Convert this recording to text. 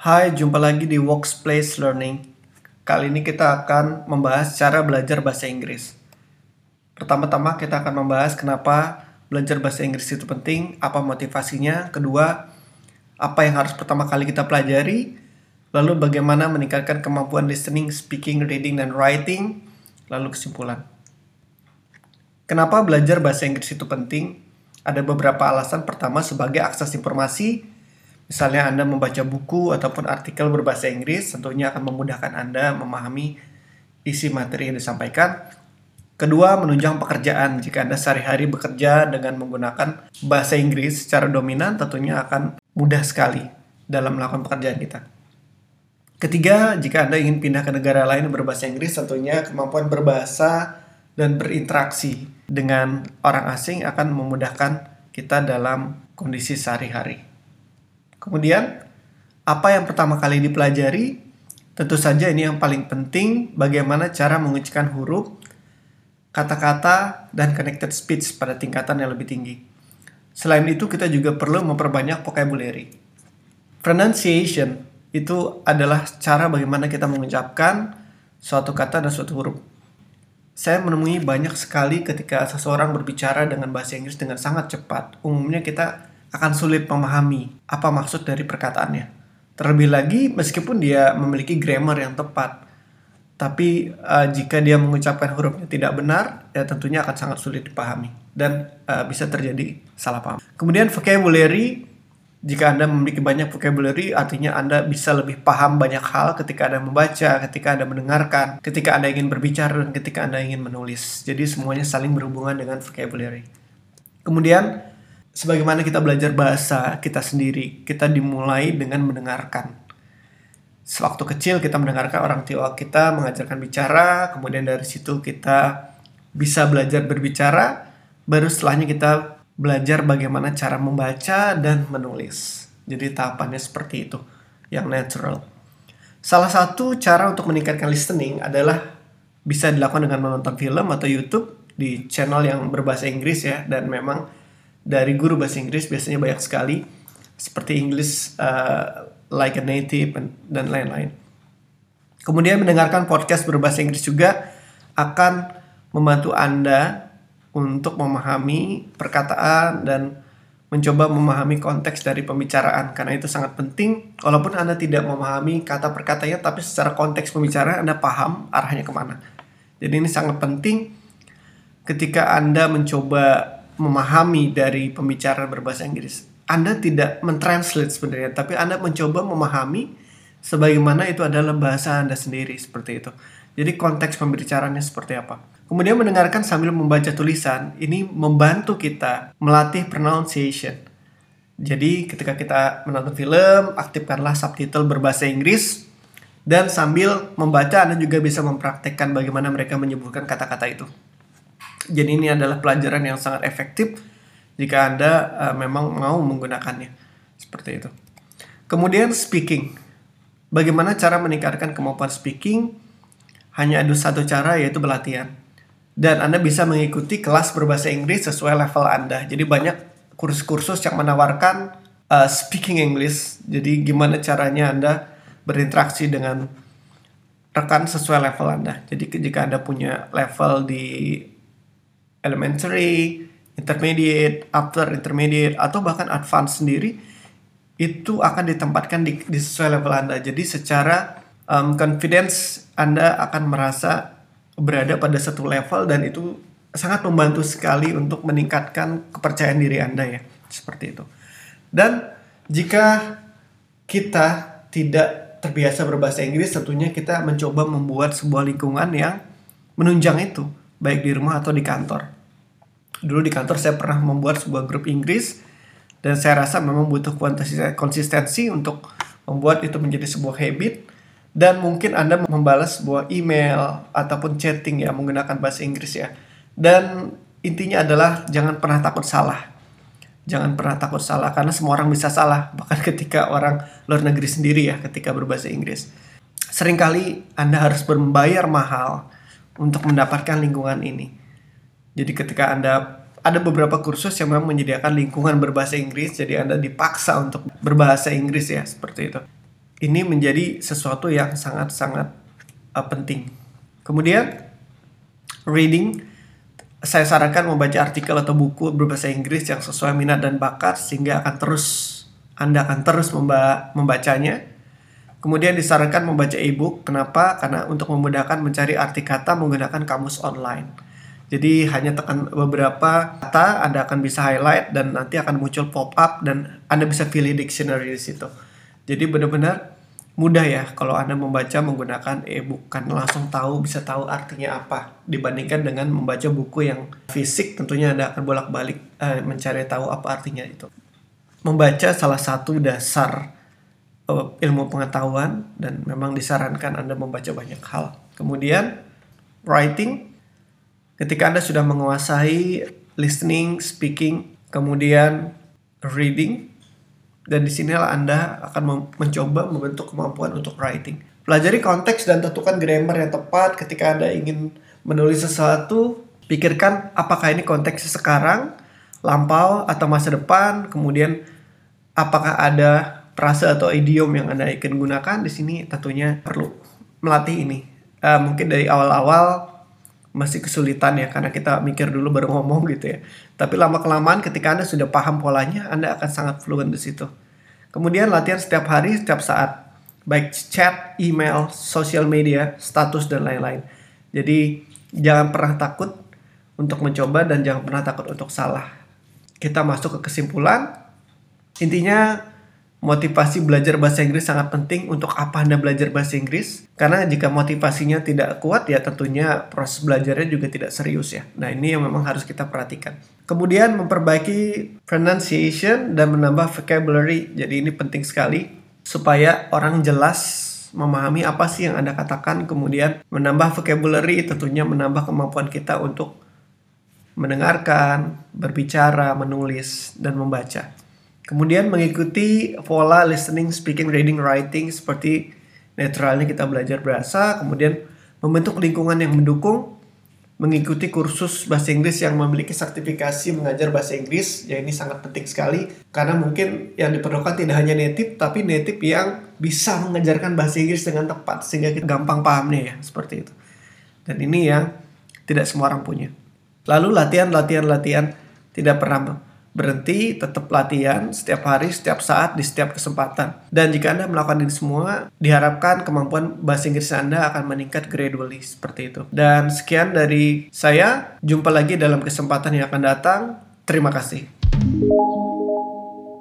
Hai, jumpa lagi di Workplace Learning. Kali ini kita akan membahas cara belajar bahasa Inggris. Pertama-tama kita akan membahas kenapa belajar bahasa Inggris itu penting, apa motivasinya, kedua, apa yang harus pertama kali kita pelajari, lalu bagaimana meningkatkan kemampuan listening, speaking, reading, dan writing, lalu kesimpulan. Kenapa belajar bahasa Inggris itu penting? Ada beberapa alasan. Pertama, sebagai akses informasi, Misalnya Anda membaca buku ataupun artikel berbahasa Inggris, tentunya akan memudahkan Anda memahami isi materi yang disampaikan. Kedua, menunjang pekerjaan. Jika Anda sehari-hari bekerja dengan menggunakan bahasa Inggris secara dominan, tentunya akan mudah sekali dalam melakukan pekerjaan kita. Ketiga, jika Anda ingin pindah ke negara lain berbahasa Inggris, tentunya kemampuan berbahasa dan berinteraksi dengan orang asing akan memudahkan kita dalam kondisi sehari-hari. Kemudian, apa yang pertama kali dipelajari? Tentu saja ini yang paling penting, bagaimana cara mengucapkan huruf, kata-kata, dan connected speech pada tingkatan yang lebih tinggi. Selain itu, kita juga perlu memperbanyak vocabulary. Pronunciation itu adalah cara bagaimana kita mengucapkan suatu kata dan suatu huruf. Saya menemui banyak sekali ketika seseorang berbicara dengan bahasa Inggris dengan sangat cepat. Umumnya kita akan sulit memahami apa maksud dari perkataannya. Terlebih lagi meskipun dia memiliki grammar yang tepat, tapi uh, jika dia mengucapkan hurufnya tidak benar, ya tentunya akan sangat sulit dipahami dan uh, bisa terjadi salah paham. Kemudian vocabulary, jika Anda memiliki banyak vocabulary, artinya Anda bisa lebih paham banyak hal ketika Anda membaca, ketika Anda mendengarkan, ketika Anda ingin berbicara, dan ketika Anda ingin menulis. Jadi semuanya saling berhubungan dengan vocabulary. Kemudian sebagaimana kita belajar bahasa kita sendiri, kita dimulai dengan mendengarkan. Sewaktu kecil kita mendengarkan orang tua kita mengajarkan bicara, kemudian dari situ kita bisa belajar berbicara, baru setelahnya kita belajar bagaimana cara membaca dan menulis. Jadi tahapannya seperti itu, yang natural. Salah satu cara untuk meningkatkan listening adalah bisa dilakukan dengan menonton film atau YouTube di channel yang berbahasa Inggris ya dan memang dari guru bahasa Inggris biasanya banyak sekali seperti English uh, like a native dan lain-lain. Kemudian mendengarkan podcast berbahasa Inggris juga akan membantu Anda untuk memahami perkataan dan mencoba memahami konteks dari pembicaraan karena itu sangat penting walaupun Anda tidak memahami kata perkataannya tapi secara konteks pembicaraan Anda paham arahnya ke mana jadi ini sangat penting ketika Anda mencoba memahami dari pembicara berbahasa Inggris. Anda tidak mentranslate sebenarnya, tapi Anda mencoba memahami sebagaimana itu adalah bahasa Anda sendiri seperti itu. Jadi konteks pembicaraannya seperti apa. Kemudian mendengarkan sambil membaca tulisan, ini membantu kita melatih pronunciation. Jadi ketika kita menonton film, aktifkanlah subtitle berbahasa Inggris dan sambil membaca Anda juga bisa mempraktekkan bagaimana mereka menyebutkan kata-kata itu. Jadi ini adalah pelajaran yang sangat efektif jika Anda uh, memang mau menggunakannya. Seperti itu. Kemudian speaking. Bagaimana cara meningkatkan kemampuan speaking? Hanya ada satu cara yaitu berlatihan. Dan Anda bisa mengikuti kelas berbahasa Inggris sesuai level Anda. Jadi banyak kursus-kursus yang menawarkan uh, speaking English. Jadi gimana caranya Anda berinteraksi dengan rekan sesuai level Anda. Jadi jika Anda punya level di elementary, intermediate, upper intermediate atau bahkan advance sendiri itu akan ditempatkan di, di sesuai level Anda. Jadi secara um, confidence Anda akan merasa berada pada satu level dan itu sangat membantu sekali untuk meningkatkan kepercayaan diri Anda ya. Seperti itu. Dan jika kita tidak terbiasa berbahasa Inggris, tentunya kita mencoba membuat sebuah lingkungan yang menunjang itu baik di rumah atau di kantor. Dulu di kantor saya pernah membuat sebuah grup Inggris dan saya rasa memang butuh konsistensi untuk membuat itu menjadi sebuah habit dan mungkin Anda membalas sebuah email ataupun chatting ya menggunakan bahasa Inggris ya. Dan intinya adalah jangan pernah takut salah. Jangan pernah takut salah karena semua orang bisa salah, bahkan ketika orang luar negeri sendiri ya ketika berbahasa Inggris. Seringkali Anda harus membayar mahal untuk mendapatkan lingkungan ini. Jadi ketika Anda ada beberapa kursus yang memang menyediakan lingkungan berbahasa Inggris, jadi Anda dipaksa untuk berbahasa Inggris ya, seperti itu. Ini menjadi sesuatu yang sangat-sangat uh, penting. Kemudian, reading, saya sarankan membaca artikel atau buku berbahasa Inggris yang sesuai minat dan bakat, sehingga akan terus Anda akan terus memba membacanya. Kemudian disarankan membaca e-book. Kenapa? Karena untuk memudahkan mencari arti kata menggunakan kamus online. Jadi hanya tekan beberapa kata, Anda akan bisa highlight dan nanti akan muncul pop up dan Anda bisa pilih dictionary di situ. Jadi benar-benar mudah ya kalau Anda membaca menggunakan e-book kan langsung tahu bisa tahu artinya apa dibandingkan dengan membaca buku yang fisik tentunya Anda akan bolak-balik eh, mencari tahu apa artinya itu. Membaca salah satu dasar eh, ilmu pengetahuan dan memang disarankan Anda membaca banyak hal. Kemudian writing Ketika Anda sudah menguasai listening, speaking, kemudian reading, dan di sinilah Anda akan mencoba membentuk kemampuan untuk writing. Pelajari konteks dan tentukan grammar yang tepat ketika Anda ingin menulis sesuatu. Pikirkan apakah ini konteksnya sekarang, lampau, atau masa depan. Kemudian apakah ada frase atau idiom yang Anda ingin gunakan. Di sini tentunya perlu melatih ini. Uh, mungkin dari awal-awal masih kesulitan ya karena kita mikir dulu baru ngomong gitu ya. Tapi lama kelamaan ketika Anda sudah paham polanya, Anda akan sangat fluent di situ. Kemudian latihan setiap hari, setiap saat. Baik chat, email, sosial media, status dan lain-lain. Jadi jangan pernah takut untuk mencoba dan jangan pernah takut untuk salah. Kita masuk ke kesimpulan. Intinya motivasi belajar bahasa Inggris sangat penting untuk apa Anda belajar bahasa Inggris. Karena jika motivasinya tidak kuat ya tentunya proses belajarnya juga tidak serius ya. Nah ini yang memang harus kita perhatikan. Kemudian memperbaiki pronunciation dan menambah vocabulary. Jadi ini penting sekali supaya orang jelas memahami apa sih yang Anda katakan. Kemudian menambah vocabulary tentunya menambah kemampuan kita untuk mendengarkan, berbicara, menulis, dan membaca. Kemudian mengikuti pola listening, speaking, reading, writing seperti naturalnya kita belajar bahasa, kemudian membentuk lingkungan yang mendukung, mengikuti kursus bahasa Inggris yang memiliki sertifikasi mengajar bahasa Inggris, ya ini sangat penting sekali karena mungkin yang diperlukan tidak hanya native tapi native yang bisa mengajarkan bahasa Inggris dengan tepat sehingga kita gampang pahamnya ya seperti itu. Dan ini yang tidak semua orang punya. Lalu latihan, latihan, latihan tidak pernah berhenti, tetap latihan setiap hari, setiap saat, di setiap kesempatan. Dan jika Anda melakukan ini semua, diharapkan kemampuan bahasa Inggris Anda akan meningkat gradually seperti itu. Dan sekian dari saya, jumpa lagi dalam kesempatan yang akan datang. Terima kasih.